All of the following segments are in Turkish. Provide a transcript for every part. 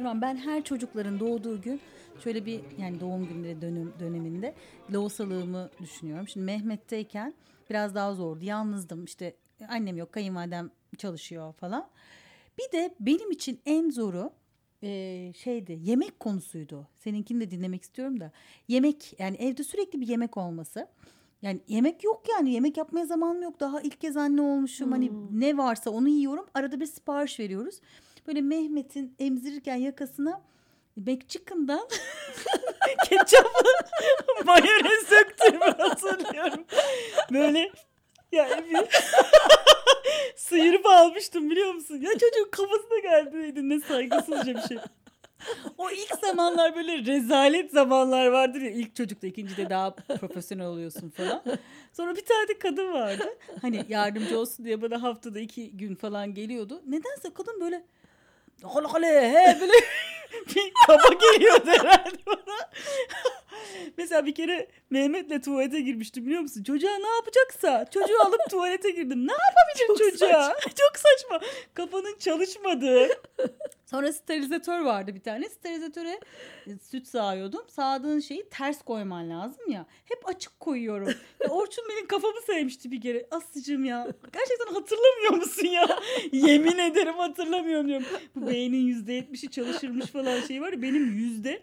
Nurhan ben her çocukların doğduğu gün şöyle bir yani doğum günleri dönüm, döneminde lohusalığımı düşünüyorum. Şimdi Mehmet'teyken biraz daha zordu. Yalnızdım işte annem yok kayınvalidem çalışıyor falan. Bir de benim için en zoru e, şeydi yemek konusuydu. Seninkini de dinlemek istiyorum da. Yemek yani evde sürekli bir yemek olması. Yani yemek yok yani yemek yapmaya zamanım yok. Daha ilk kez anne olmuşum. Hani ne varsa onu yiyorum. Arada bir sipariş veriyoruz. Böyle Mehmet'in emzirirken yakasına McChicken'dan ketçapı mayonez söktüğümü hatırlıyorum. Böyle yani bir sıyırıp almıştım biliyor musun? Ya çocuğun kafasına geldi ne saygısızca bir şey. O ilk zamanlar böyle rezalet zamanlar vardır ya ilk çocukta ikincide daha profesyonel oluyorsun falan. Sonra bir tane kadın vardı. Hani yardımcı olsun diye bana haftada iki gün falan geliyordu. Nedense kadın böyle hale hale he böyle bir kafa geliyordu herhalde bana. Mesela bir kere Mehmet'le tuvalete girmiştim biliyor musun? Çocuğa ne yapacaksa çocuğu alıp tuvalete girdim. Ne yapabilir Çok çocuğa? Saçma. Çok saçma. Kafanın çalışmadığı. Sonra sterilizatör vardı bir tane. Sterilizatöre e, süt sağıyordum. Sağdığın şeyi ters koyman lazım ya. Hep açık koyuyorum. Ya Orçun benim kafamı sevmişti bir kere. Aslıcığım ya. Gerçekten hatırlamıyor musun ya? Yemin ederim hatırlamıyorum diyorum. Bu beynin yüzde yetmişi çalışırmış falan şey var ya. Benim yüzde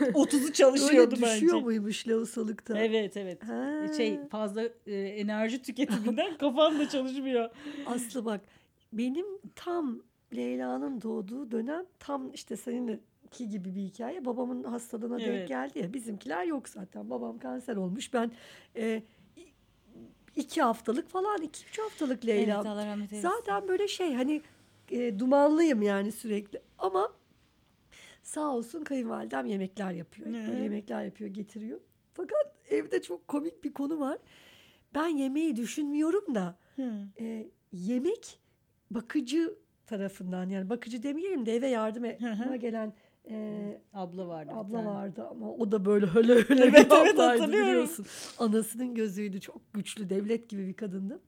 30'u çalışıyordu Öyle bence. düşüyor muymuş lavusalıkta? Evet evet. Ha. Şey fazla e, enerji tüketiminden kafan da çalışmıyor. Aslı bak benim tam Leyla'nın doğduğu dönem tam işte seninki gibi bir hikaye. Babamın hastalığına evet. denk geldi ya. Bizimkiler yok zaten. Babam kanser olmuş. Ben e, iki haftalık falan iki üç haftalık Leyla. Evet, Allah rahmet eylesin. Zaten böyle şey hani e, dumanlıyım yani sürekli. Ama sağ olsun kayınvalidem yemekler yapıyor. Ne? Böyle yemekler yapıyor getiriyor. Fakat evde çok komik bir konu var. Ben yemeği düşünmüyorum da e, yemek bakıcı tarafından yani bakıcı demeyelim de eve yardıma gelen e, abla vardı. Abla vardı ama o da böyle öyle öyle evet, bir evet, ablaydı biliyorsun. Anasının gözüydü çok güçlü devlet gibi bir kadındı.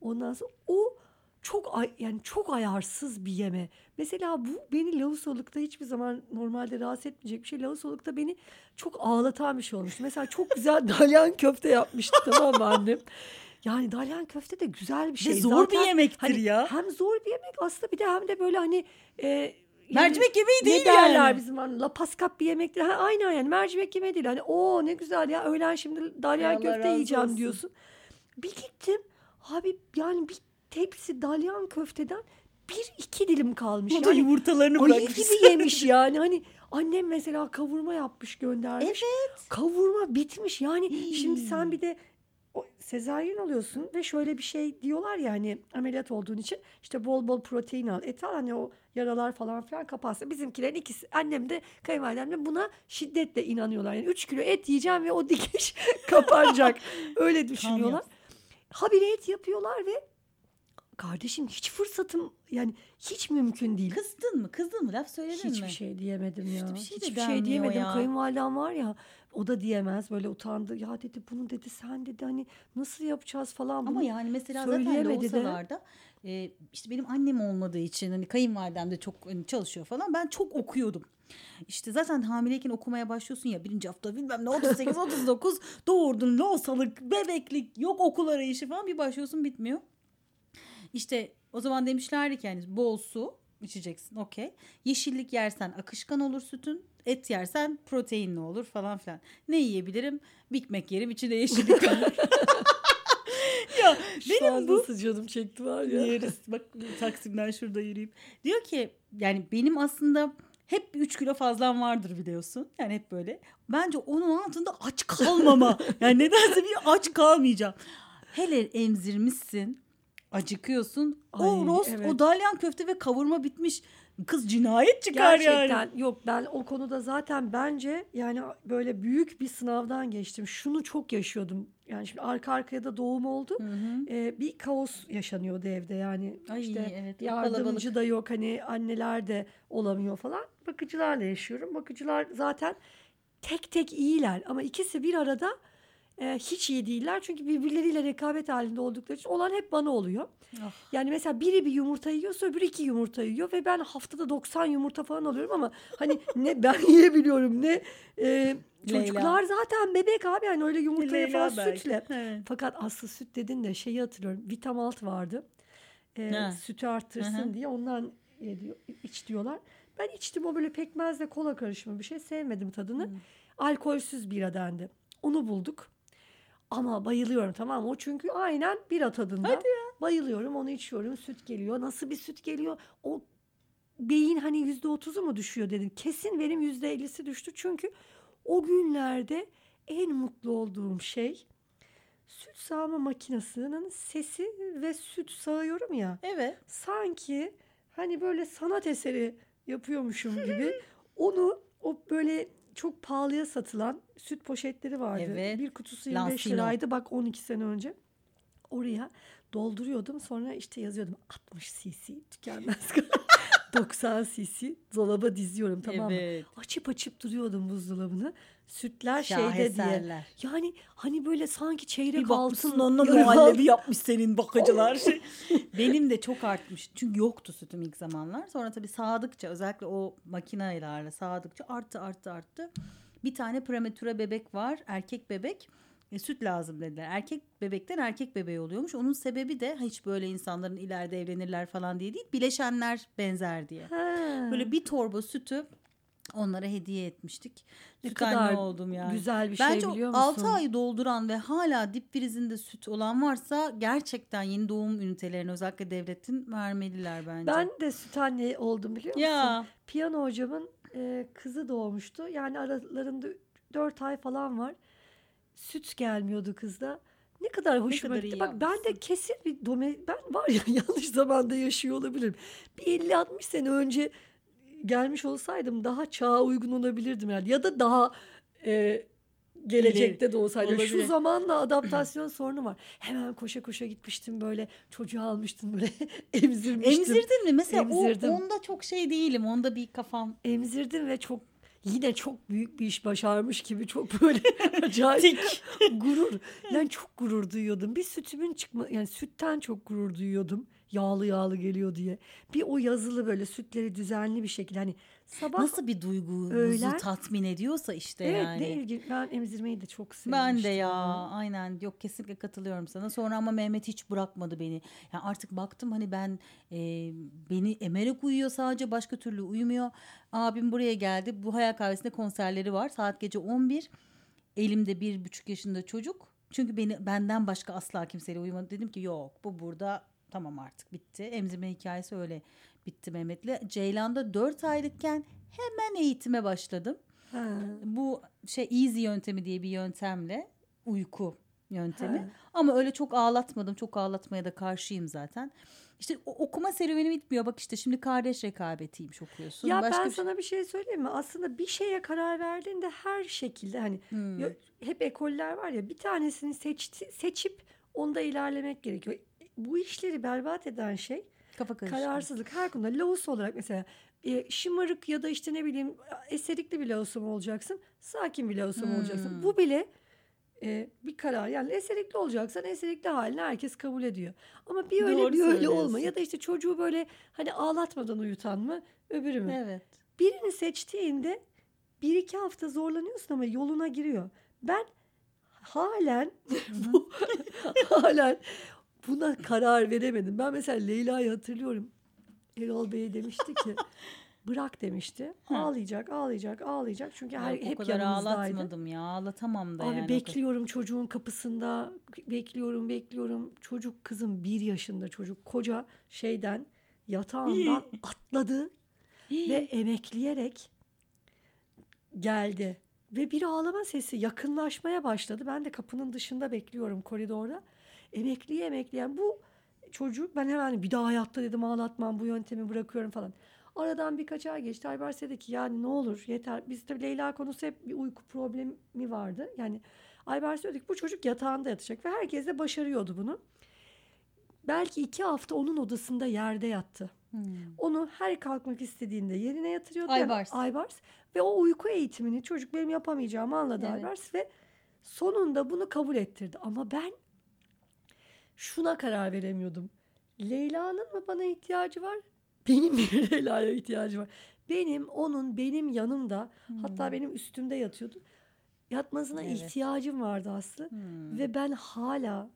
Ondan sonra o çok yani çok ayarsız bir yeme. Mesela bu beni lavusolukta hiçbir zaman normalde rahatsız etmeyecek bir şey. Lavusolukta beni çok ağlatan bir şey olmuştu. Mesela çok güzel dalyan köfte yapmıştı tamam mı annem? Yani dalyan köfte de güzel bir şey. Ne zor Zaten, bir yemektir hani, ya. Hem zor bir yemek aslında bir de hem de böyle hani e, mercimek yemeği değil ne derler yani. bizim hani lapaskap bir yemektir. Ha, aynen yani mercimek yemeği değil. Hani o ne güzel ya öğlen şimdi dalyan köfte yiyeceğim olsun. diyorsun. Bir gittim abi yani bir tepsi dalyan köfteden bir iki dilim kalmış. Bu da yumurtalarını bırakmış. gibi yemiş yani. Hani annem mesela kavurma yapmış göndermiş. Evet. Kavurma bitmiş yani. Şimdi sen bir de o sezaryen oluyorsun ve şöyle bir şey diyorlar ya hani ameliyat olduğun için işte bol bol protein al et al hani o yaralar falan filan kapansın. Bizimkilerin ikisi annem de kayınvalidem de buna şiddetle inanıyorlar. Yani 3 kilo et yiyeceğim ve o dikiş kapanacak. Öyle düşünüyorlar. Habire et yapıyorlar ve kardeşim hiç fırsatım yani hiç mümkün değil. Kızdın mı? Kızdın mı? Laf söyledin Hiçbir mi? Hiçbir şey diyemedim ya. Hiçbir şey, Hiçbir şey diyemedim. Ya. Kayınvalidem var ya o da diyemez. Böyle utandı. Ya dedi bunu dedi sen dedi hani nasıl yapacağız falan. Ama yani mesela zaten loğusalarda e, işte benim annem olmadığı için hani kayınvalidem de çok hani çalışıyor falan. Ben çok okuyordum. İşte zaten hamileyken okumaya başlıyorsun ya birinci hafta bilmem ne 38 39 doğurdun loğusalık bebeklik yok okul arayışı falan bir başlıyorsun bitmiyor. İşte o zaman demişlerdi ki yani bol su içeceksin okey. Yeşillik yersen akışkan olur sütün. Et yersen proteinli olur falan filan. Ne yiyebilirim? Big Mac yerim içinde yeşillik var. ya Şu benim bu nasıl canım çekti var ya. Yeriz. Bak Taksim'den şurada yürüyüp. Diyor ki yani benim aslında hep 3 kilo fazlam vardır biliyorsun. Yani hep böyle. Bence onun altında aç kalmama. yani nedense bir aç kalmayacağım. Hele emzirmişsin acıkıyorsun. Ay, o rost, evet. o dalyan köfte ve kavurma bitmiş. Kız cinayet çıkar Gerçekten, yani. yok ben o konuda zaten bence yani böyle büyük bir sınavdan geçtim. Şunu çok yaşıyordum. Yani şimdi arka arkaya da doğum oldu. Hı hı. Ee, bir kaos yaşanıyordu evde yani. Ay, işte evet, yardımcı kalabalık. da yok hani anneler de olamıyor falan. Bakıcılarla yaşıyorum. Bakıcılar zaten tek tek iyiler ama ikisi bir arada e, hiç iyi değiller. Çünkü birbirleriyle rekabet halinde oldukları için olan hep bana oluyor. Ah. Yani mesela biri bir yumurta yiyorsa öbürü iki yumurta yiyor ve ben haftada 90 yumurta falan alıyorum ama hani ne ben yiyebiliyorum ne e, çocuklar zaten bebek abi yani öyle yumurtaya Leyla falan belki. sütle. Evet. Fakat aslı süt dedin de şeyi hatırlıyorum. Vitamalt vardı. E, Ha. sütü arttırsın Hı hı. diye ondan diyor, iç diyorlar. Ben içtim o böyle pekmezle kola karışımı bir şey sevmedim tadını. Hmm. Alkolsüz bira dendi. Onu bulduk. Ama bayılıyorum tamam mı? O çünkü aynen bira tadında. Hadi Bayılıyorum onu içiyorum. Süt geliyor. Nasıl bir süt geliyor? O beyin hani yüzde otuzu mu düşüyor dedim. Kesin benim yüzde ellisi düştü. Çünkü o günlerde en mutlu olduğum şey süt sağma makinesinin sesi ve süt sağıyorum ya. Evet. Sanki hani böyle sanat eseri yapıyormuşum gibi onu o böyle çok pahalıya satılan süt poşetleri vardı. Evet. Bir kutusu 25 Lansino. liraydı bak 12 sene önce. Oraya dolduruyordum sonra işte yazıyordum 60 cc tükenmez. 90 cc dolaba diziyorum tamam mı? Evet. Açıp açıp duruyordum buzdolabını. Sütler şeyde diye. Yani hani böyle sanki çeyrek Bir altın onunla muhallebi yapmış senin bakıcılar. Şey. Benim de çok artmış. Çünkü yoktu sütüm ilk zamanlar. Sonra tabii sağdıkça özellikle o makinelerle sağdıkça arttı arttı arttı. Bir tane prematüre bebek var. Erkek bebek. E, süt lazım dediler. Erkek bebekten erkek bebeği oluyormuş. Onun sebebi de hiç böyle insanların ileride evlenirler falan diye değil. Bileşenler benzer diye. Ha. Böyle bir torba sütü onlara hediye etmiştik. Ne Süt kadar oldum yani. güzel bir Bence şey biliyor musun? 6 ayı dolduran ve hala dip frizinde süt olan varsa gerçekten yeni doğum ünitelerini özellikle devletin vermeliler bence. Ben de süt anne oldum biliyor musun? ya Piyano hocamın e, kızı doğmuştu. Yani aralarında 4 ay falan var. Süt gelmiyordu kızda. Ne kadar hoşuma kadar gitti. Bak ben de yapmışsın. kesin bir dome ben var ya yanlış zamanda yaşıyor olabilirim. Bir 50-60 sene önce gelmiş olsaydım daha çağa uygun olabilirdim herhalde. Ya da daha e, gelecekte de olsaydım. Şu Olabilir. zamanla adaptasyon sorunu var. Hemen koşa koşa gitmiştim böyle çocuğu almıştım böyle emzirmiştim. emzirdin mi? Mesela Emzirdim. o onda çok şey değilim. Onda bir kafam emzirdim ve çok yine çok büyük bir iş başarmış gibi çok böyle acayip gurur. Yani çok gurur duyuyordum. Bir sütümün çıkma yani sütten çok gurur duyuyordum. Yağlı yağlı geliyor diye. Bir o yazılı böyle sütleri düzenli bir şekilde hani sabah nasıl bir duyguyu öğlen- tatmin ediyorsa işte evet yani. ne ilginç. Ben emzirmeyi de çok sevmiştim. Ben de ya aynen yok kesinlikle katılıyorum sana. Sonra ama Mehmet hiç bırakmadı beni. Yani artık baktım hani ben e, beni emerek uyuyor sadece başka türlü uyumuyor. Abim buraya geldi. Bu hayal kahvesinde konserleri var. Saat gece 11. Elimde bir buçuk yaşında çocuk. Çünkü beni benden başka asla kimseyle uyumadı. Dedim ki yok bu burada tamam artık bitti. Emzirme hikayesi öyle bitti Mehmet'le. Ceylan'da 4 aylıkken hemen eğitime başladım Ha. bu şey easy yöntemi diye bir yöntemle uyku yöntemi. Ha. Ama öyle çok ağlatmadım. Çok ağlatmaya da karşıyım zaten. İşte okuma serüveni bitmiyor. Bak işte şimdi kardeş rekabetiymiş okuyorsun. Ya Başka ben bir şey- sana bir şey söyleyeyim mi? Aslında bir şeye karar verdiğinde her şekilde hani Hmm. Hep ekoller var ya bir tanesini seçti, seçip onda ilerlemek gerekiyor. Bu işleri berbat eden şey kafa karıştı. kararsızlık. Her konuda Laos olarak mesela e, şımarık ya da işte ne bileyim eserikli bir Laos'u mu olacaksın? Sakin bir Laos'u mu olacaksın? Hmm. Bu bile e, bir karar. Yani eserikli olacaksan eserikli halini herkes kabul ediyor. Ama bir öyle Doğru bir öyle olma. Ya da işte çocuğu böyle hani ağlatmadan uyutan mı öbürü mü? Evet. birini seçtiğinde bir iki hafta zorlanıyorsun ama yoluna giriyor. Ben halen bu halen buna karar veremedim. Ben mesela Leyla'yı hatırlıyorum. Erol Bey demişti ki bırak demişti. Ağlayacak, ağlayacak, ağlayacak. Çünkü her, o hep kadar yanımızdaydı. ağlatmadım ya. Ağlatamam da Abi yani. bekliyorum çocuğun kapısında. Bekliyorum, bekliyorum. Çocuk kızım bir yaşında çocuk. Koca şeyden yatağından atladı ve emekleyerek geldi. Ve bir ağlama sesi yakınlaşmaya başladı. Ben de kapının dışında bekliyorum koridorda. Emekliye emekleyen bu çocuk ben hemen bir daha hayatta dedim ağlatmam bu yöntemi bırakıyorum falan. Aradan birkaç ay geçti. Aybars dedi ki yani ne olur yeter. Biz tabii Leyla konusu hep bir uyku problemi vardı. Yani Aybars dedi ki bu çocuk yatağında yatacak ve herkes de başarıyordu bunu. Belki iki hafta onun odasında yerde yattı. Hmm. Onu her kalkmak istediğinde yerine yatırıyordu. Aybars. Yani Aybars. Ve o uyku eğitimini çocuk benim yapamayacağımı anladı Evet. Aybars ve sonunda bunu kabul ettirdi. Ama ben şuna karar veremiyordum. Leyla'nın mı bana ihtiyacı var? Benim mi Leyla'ya ihtiyacı var? Benim onun benim yanımda hatta benim üstümde yatıyordu. Yatmasına Evet. ihtiyacım vardı Aslı. Hmm. Ve ben hala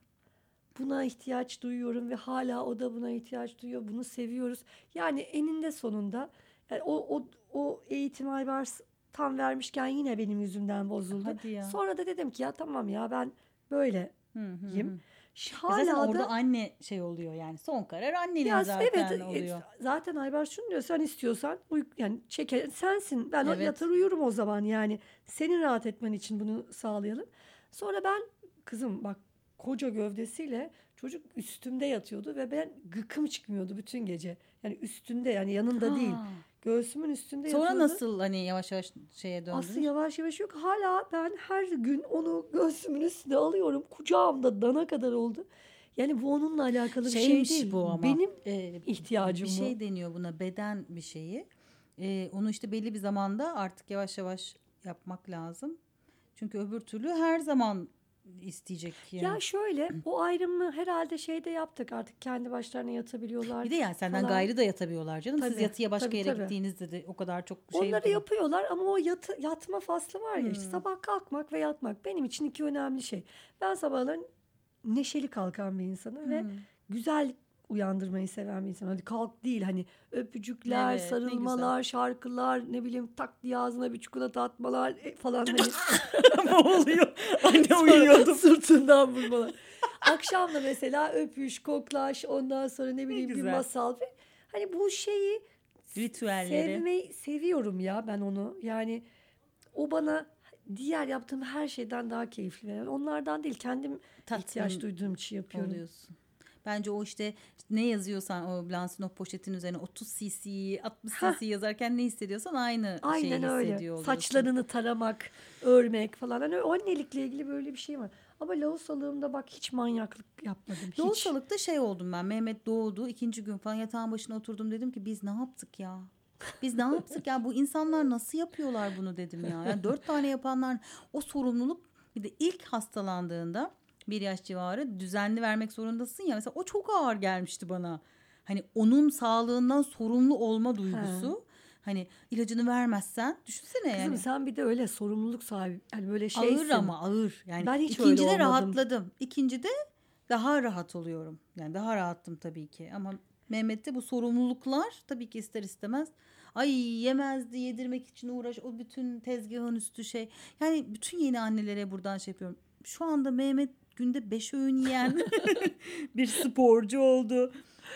buna ihtiyaç duyuyorum ve hala o da buna ihtiyaç duyuyor. Bunu seviyoruz. Yani eninde sonunda yani o, o, o eğitim Aybars tam vermişken yine benim yüzümden bozuldu. Sonra da dedim ki ya tamam ya ben böyleyim. Hı hı hı. E Zaten Hala orada da anne şey oluyor yani son karar annenin ya zaten evet e, oluyor. zaten Aybars şunu diyor sen istiyorsan uy- yani çeker sensin ben Evet. yatar uyurum o zaman yani senin rahat etmen için bunu sağlayalım. Sonra ben kızım bak koca gövdesiyle çocuk üstümde yatıyordu ve ben gıkım çıkmıyordu bütün gece. Yani üstünde yani yanında değil. Göğsümün üstünde Sonra yatıyordu. nasıl hani yavaş yavaş şeye döndünüz? Aslı yavaş yavaş yok. Hala ben her gün onu göğsümün üstüne alıyorum. Kucağımda dana kadar oldu. Yani bu onunla alakalı bir şey Şeymiş değil. bu ama. Benim Ee, ihtiyacım bir şey bu. deniyor buna beden bir şeyi. Ee, onu işte belli bir zamanda artık yavaş yavaş yapmak lazım. Çünkü öbür türlü her zaman isteyecek yani. Ya şöyle o ayrımı herhalde şeyde yaptık artık kendi başlarına yatabiliyorlar. bir de yani senden falan. gayrı da yatabiliyorlar canım. Siz Tabii, yatıya başka tabii, yere tabii. gittiğinizde de o kadar çok şey Onları yapın- yapıyorlar ama o yatı, yatma faslı var ya işte Hmm. sabah kalkmak ve yatmak benim için iki önemli şey. Ben sabahların neşeli kalkan bir insanım ve Hmm. güzel uyandırmayı seven bir insan. Hadi kalk değil hani öpücükler, Evet, ne sarılmalar, şarkılar, ne bileyim tak diye ağzına bir çikolata atmalar e, falan hani ne oluyor? Anne Sonra sırtından vurmalar. Akşam da mesela öpüş, koklaş, ondan sonra ne bileyim bir güzel. masal. Hani bu şeyi Ritüelleri. sevmeyi seviyorum ya ben onu. Yani o bana diğer yaptığım her şeyden daha keyifli. Yani onlardan değil kendim ihtiyaç Tatmin duyduğum için yapıyorum. oluyorsun. Bence o işte ne yazıyorsan o Blansinov poşetin üzerine 30 cc 60 Hah. cc yazarken ne hissediyorsan aynı şeyi Aynen öyle. hissediyor oluyorsun. Saçlarını taramak, örmek falan. Hani o annelikle ilgili böyle bir şey var. Ama lohusalığımda bak hiç manyaklık yapmadım. Lohusalıkta şey oldum ben. Mehmet doğdu. ikinci gün falan yatağın başına oturdum. Dedim ki biz ne yaptık ya? Biz ne yaptık ya? Bu insanlar nasıl yapıyorlar bunu dedim ya. Yani dört tane yapanlar o sorumluluk bir de ilk hastalandığında bir yaş civarı düzenli vermek zorundasın ya. Mesela o çok ağır gelmişti bana. Hani onun sağlığından sorumlu olma duygusu. Hani ilacını vermezsen düşünsene Kızım yani. sen bir de öyle sorumluluk sahibi. Yani böyle şeysin. Ağır ama ağır. Yani Ben hiç öyle ikincide olmadım. rahatladım. İkincide daha rahat oluyorum. Yani daha rahattım tabii ki. Ama Mehmet'te bu sorumluluklar tabii ki ister istemez. Ay yemezdi yedirmek için uğraş. O bütün tezgahın üstü şey. Yani bütün yeni annelere buradan şey yapıyorum. Şu anda Mehmet günde beş öğün yiyen bir sporcu oldu.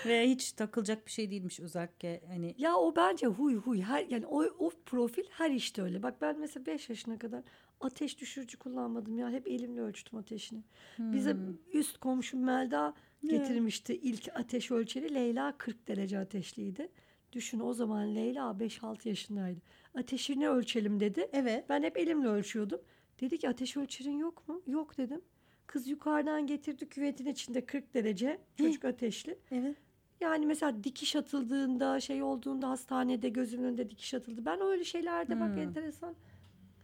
Ve hiç takılacak bir şey değilmiş özellikle hani Ya o bence huy huy. Her, yani o, o profil her işte öyle. Bak ben mesela 5 yaşına kadar ateş düşürücü kullanmadım ya. Hep elimle ölçtüm ateşini. Bize Hmm. üst komşum Melda getirmişti ilk ateş ölçeri. Leyla 40 derece ateşliydi. Düşün o zaman Leyla 5-6 yaşındaydı. Ateşini ölçelim dedi. evet Ben hep elimle ölçüyordum. Dedi ki ateş ölçerin yok mu? Yok dedim. Kız yukarıdan getirdi küvetin içinde 40 derece çocuk ateşli. evet Yani mesela dikiş atıldığında şey olduğunda hastanede gözümün önünde dikiş atıldı. Ben öyle şeylerde bak Hmm. enteresan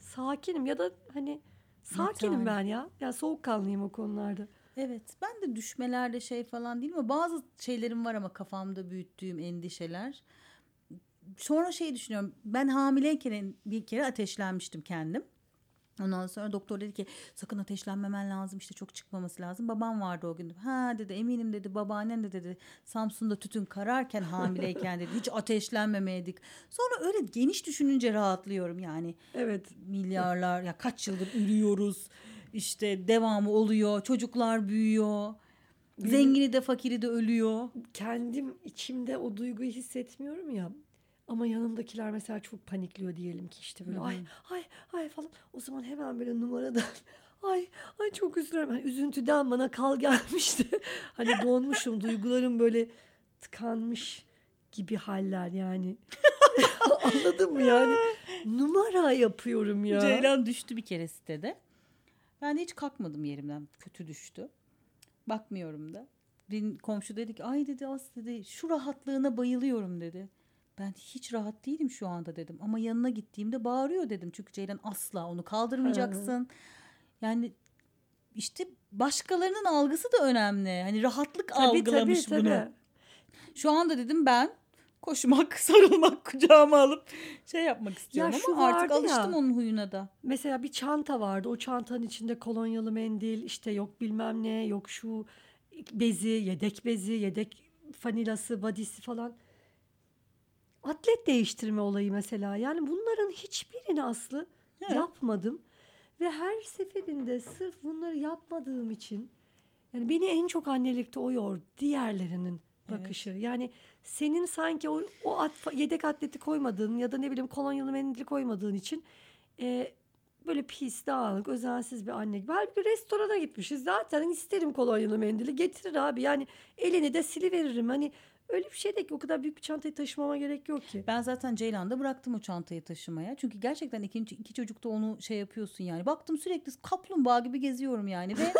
sakinim ya da hani sakinim tane. ben ya. Ya soğukkanlıyım o konularda. Evet ben de düşmelerde şey falan değil ama bazı şeylerim var ama kafamda büyüttüğüm endişeler. Sonra şey düşünüyorum ben hamileyken bir kere ateşlenmiştim kendim. Ondan sonra doktor dedi ki sakın ateşlenmemen lazım işte çok çıkmaması lazım. Babam vardı o gün. Ha dedi eminim dedi babaannen de dedi Samsun'da tütün kararken hamileyken dedi hiç ateşlenmemeydik. Sonra öyle geniş düşününce rahatlıyorum yani Evet. milyarlar ya kaç yıldır ürüyoruz. İşte devamı oluyor. Çocuklar büyüyor. Zengini de fakiri de ölüyor. Kendim içimde o duyguyu hissetmiyorum ya. Ama yanımdakiler mesela çok panikliyor diyelim ki işte böyle Hı hı. ay ay ay falan. O zaman hemen böyle numaradan ay ay çok üzülüyorum. Hani üzüntüden bana kal gelmişti. hani donmuşum duygularım böyle tıkanmış gibi haller yani. Anladın mı yani? Numara yapıyorum ya. Ceylan düştü bir kere sitede. Ben de hiç kalkmadım yerimden. Kötü düştü. Bakmıyorum da. Bir komşu dedi ki ay dedi As dedi şu rahatlığına bayılıyorum dedi. Ben hiç rahat değilim şu anda dedim. Ama yanına gittiğimde bağırıyor dedim. Çünkü Ceylan asla onu kaldırmayacaksın. Yani işte başkalarının algısı da önemli. Hani rahatlık Tabii, algılamış tabii, bunu. tabii. Şu anda dedim ben koşmak, sarılmak, kucağıma alıp şey yapmak istiyorum Ya ama artık ya. alıştım onun huyuna da. Mesela bir çanta vardı. O çantanın içinde kolonyalı mendil, işte yok bilmem ne, yok şu bezi, yedek bezi, yedek fanilası, badisi falan. Atlet değiştirme olayı mesela. Yani bunların hiçbirini Aslı Evet. yapmadım. Ve her seferinde sırf bunları yapmadığım için yani beni en çok annelikte o yordu. Diğerlerinin Evet. bakışı. Yani senin sanki o, o at- yedek atleti koymadığın ya da ne bileyim kolonyalı mendili koymadığın için e, böyle pis, dağınık, özensiz bir anne gibi. Halbuki restorana gitmişiz. Zaten isterim kolonyalı mendili. Getirir abi. Yani elini de siliveririm. Hani öyle bir şey de ki o kadar büyük bir çantayı taşımama gerek yok ki. Ben zaten Ceylan'da bıraktım o çantayı taşımaya. Çünkü gerçekten ikinci, iki çocukta onu şey yapıyorsun yani. Baktım sürekli kaplumbağa gibi geziyorum yani. Ve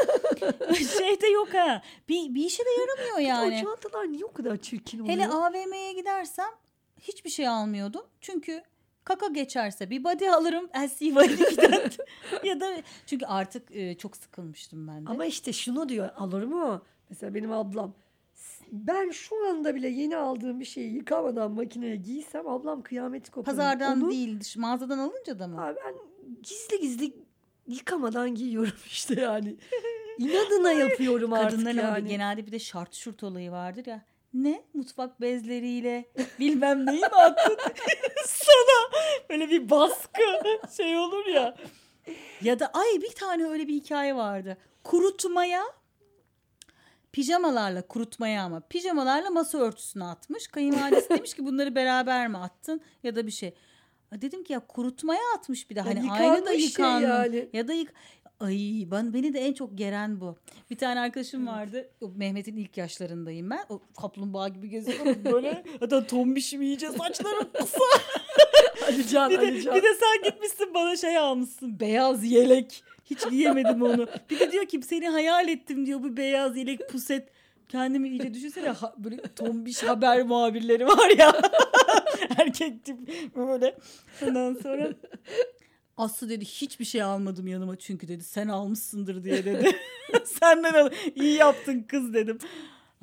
şey de yok ha. Bir, bir işe de yaramıyor yani. O çantalar niye o kadar çirkin oluyor? Hele AVM'ye gidersem hiçbir şey almıyordum. Çünkü kaka geçerse bir body alırım LC body'den. ya da çünkü artık e, çok sıkılmıştım ben de. Ama işte şunu diyor alır mı o? Mesela benim ablam. Ben şu anda bile yeni aldığım bir şeyi yıkamadan makineye giysem ablam kıyameti koparır. Pazardan Onu- değil mağazadan alınca da mı? Abi ben gizli gizli yıkamadan giyiyorum işte yani. İnadına yapıyorum artık Kadınların yani. bir- genelde bir de şart şurt olayı vardır ya. Ne? Mutfak bezleriyle bilmem neyi mi attın? Sana böyle bir baskı şey olur ya. Ya da ay bir tane öyle bir hikaye vardı. Kurutmaya pijamalarla kurutmaya ama pijamalarla masa örtüsüne atmış. Kayınvalidesi demiş ki bunları beraber mi attın ya da bir şey. Dedim ki ya kurutmaya atmış bir de Ya hani aynı da yıkanmış şey yani. Ya da yık Ay ben beni de en çok geren bu. Bir tane arkadaşım vardı. Mehmet'in ilk yaşlarındayım ben. O kaplumbağa gibi geziyorum böyle. Hatta tombişim iyice saçlarım kısa. Ali Can, Bir Ali de, Can. bir de sen gitmişsin bana şey almışsın. Beyaz yelek. Hiç giyemedim onu. Bir de diyor ki seni hayal ettim diyor bu beyaz yelek puset. Kendimi iyice düşünsene ha- böyle tombiş haber muhabirleri var ya. Erkek tip böyle. Ondan sonra Aslı dedi hiçbir şey almadım yanıma çünkü dedi sen almışsındır diye dedi. Senden al. İyi yaptın kız dedim.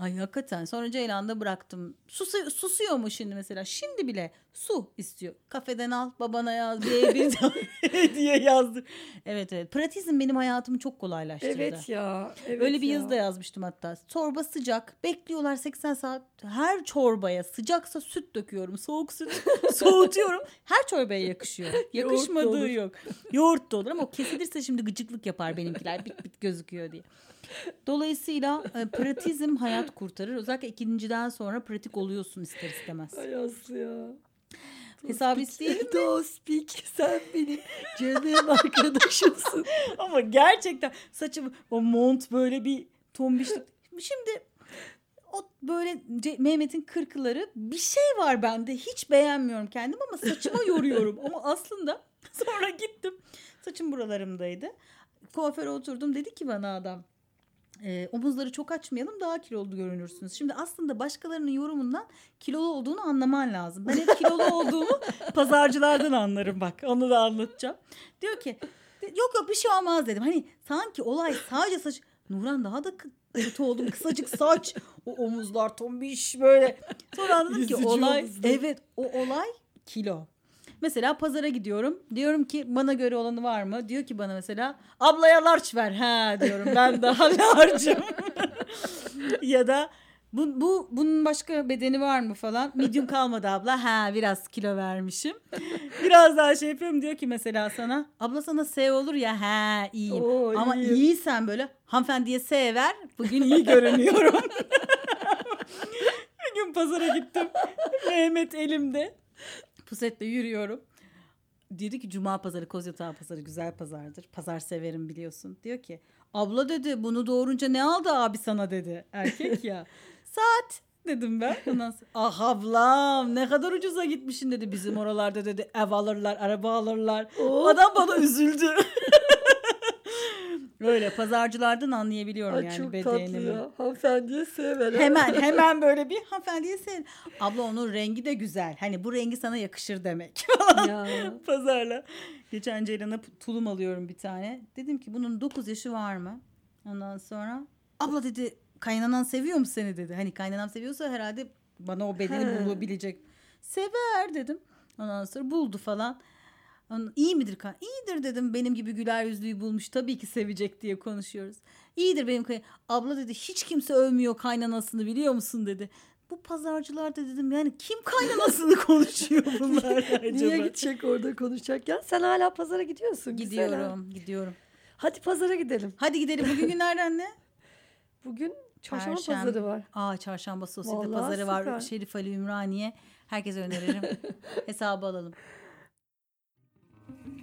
Ay hakikaten sonra Ceylan'da bıraktım. Susu, susuyor mu şimdi mesela? Şimdi bile su istiyor. Kafeden al babana yaz diye bir diye yazdı. Evet evet. Pratizm benim hayatımı çok kolaylaştırdı. Evet ya. Evet Öyle bir ya. yazıda yazmıştım hatta. Çorba sıcak. Bekliyorlar 80 saat. Her çorbaya sıcaksa süt döküyorum. Soğuk süt soğutuyorum. Her çorbaya yakışıyor. Yakışmadığı yok. Yoğurt da olur ama o kesilirse şimdi gıcıklık yapar benimkiler. Bit bit gözüküyor diye. Dolayısıyla e, pratizm hayat kurtarır. Özellikle ikinciden sonra pratik oluyorsun ister istemez. Ay Aslı ya. Hesap isteyelim mi? Tospik sen benim canım arkadaşımsın. Ama gerçekten saçım o mont böyle bir tombişlik. Şimdi o böyle Mehmet'in kırkıları bir şey var bende. Hiç beğenmiyorum kendimi ama saçıma yoruyorum. ama aslında sonra gittim. Saçım buralarımdaydı. Kuaföre oturdum. Dedi ki bana adam e, omuzları çok açmayalım daha kilolu görünürsünüz. Şimdi aslında başkalarının yorumundan kilolu olduğunu anlaman lazım. Ben hep kilolu olduğumu pazarcılardan anlarım bak. Onu da anlatacağım. Diyor ki yok yok bir şey olmaz dedim. Hani sanki olay sadece saç. Nuran daha da kötü oldum. Kısacık saç. O omuzlar tombiş böyle. Sonra anladım ki olay evet o olay kilo. Mesela pazara gidiyorum. Diyorum ki bana göre olanı var mı? Diyor ki bana mesela ablaya large ver. Ha diyorum ben daha large'ım. ya da bu, bu bunun başka bedeni var mı falan. Medium kalmadı abla. Ha biraz kilo vermişim. Biraz daha şey yapıyorum diyor ki mesela sana abla sana S olur ya ha iyiyim. Oo, Ama iyiyim. iyiysen böyle hanımefendiye S ver. Bugün iyi görünüyorum. Bir gün pazara gittim. Mehmet elimde. Pusetle yürüyorum. Dedi ki cuma pazarı Kozyatağı pazarı güzel pazardır. Pazar severim biliyorsun. Diyor ki abla dedi bunu doğurunca ne aldı abi sana dedi. Erkek ya. Saat dedim ben. Ondan sonra, ah ablam ne kadar ucuza gitmişsin dedi. Bizim oralarda dedi ev alırlar araba alırlar. Oh. Adam bana üzüldü. Öyle pazarcılardan anlayabiliyorum Ay yani çok bedenimi. tatlı ya. Hanımefendiye sever. ha. Hemen hemen böyle bir hanımefendiye sen. Abla onun rengi de güzel. Hani bu rengi sana yakışır demek. ya. Pazarla. Geçen Ceylan'a tulum alıyorum bir tane. Dedim ki bunun 9 yaşı var mı? Ondan sonra abla dedi kaynanan seviyor mu seni dedi. Hani kaynanam seviyorsa herhalde bana o bedeni He. bulabilecek. Sever dedim. Ondan sonra buldu falan. Ondan, iyi midir? İyidir dedim. Benim gibi güler yüzlüyü bulmuş. Tabii ki sevecek diye konuşuyoruz. İyidir benim kay Abla dedi hiç kimse övmüyor kaynanasını biliyor musun dedi. Bu pazarcılarda dedim yani kim kaynanasını konuşuyor bunlar acaba? Niye gidecek orada konuşacakken? Sen hala pazara gidiyorsun. güzel ha. Gidiyorum, gidiyorum. Hadi pazara gidelim. Hadi gidelim. Bugün günlerden ne? Bugün çarşamba Perşembe. pazarı var. Aa çarşamba sosyete Vallahi pazarı var. süper. Şerif Ali Ümraniye. Herkese öneririm. Hesabı alalım. Mm-hmm.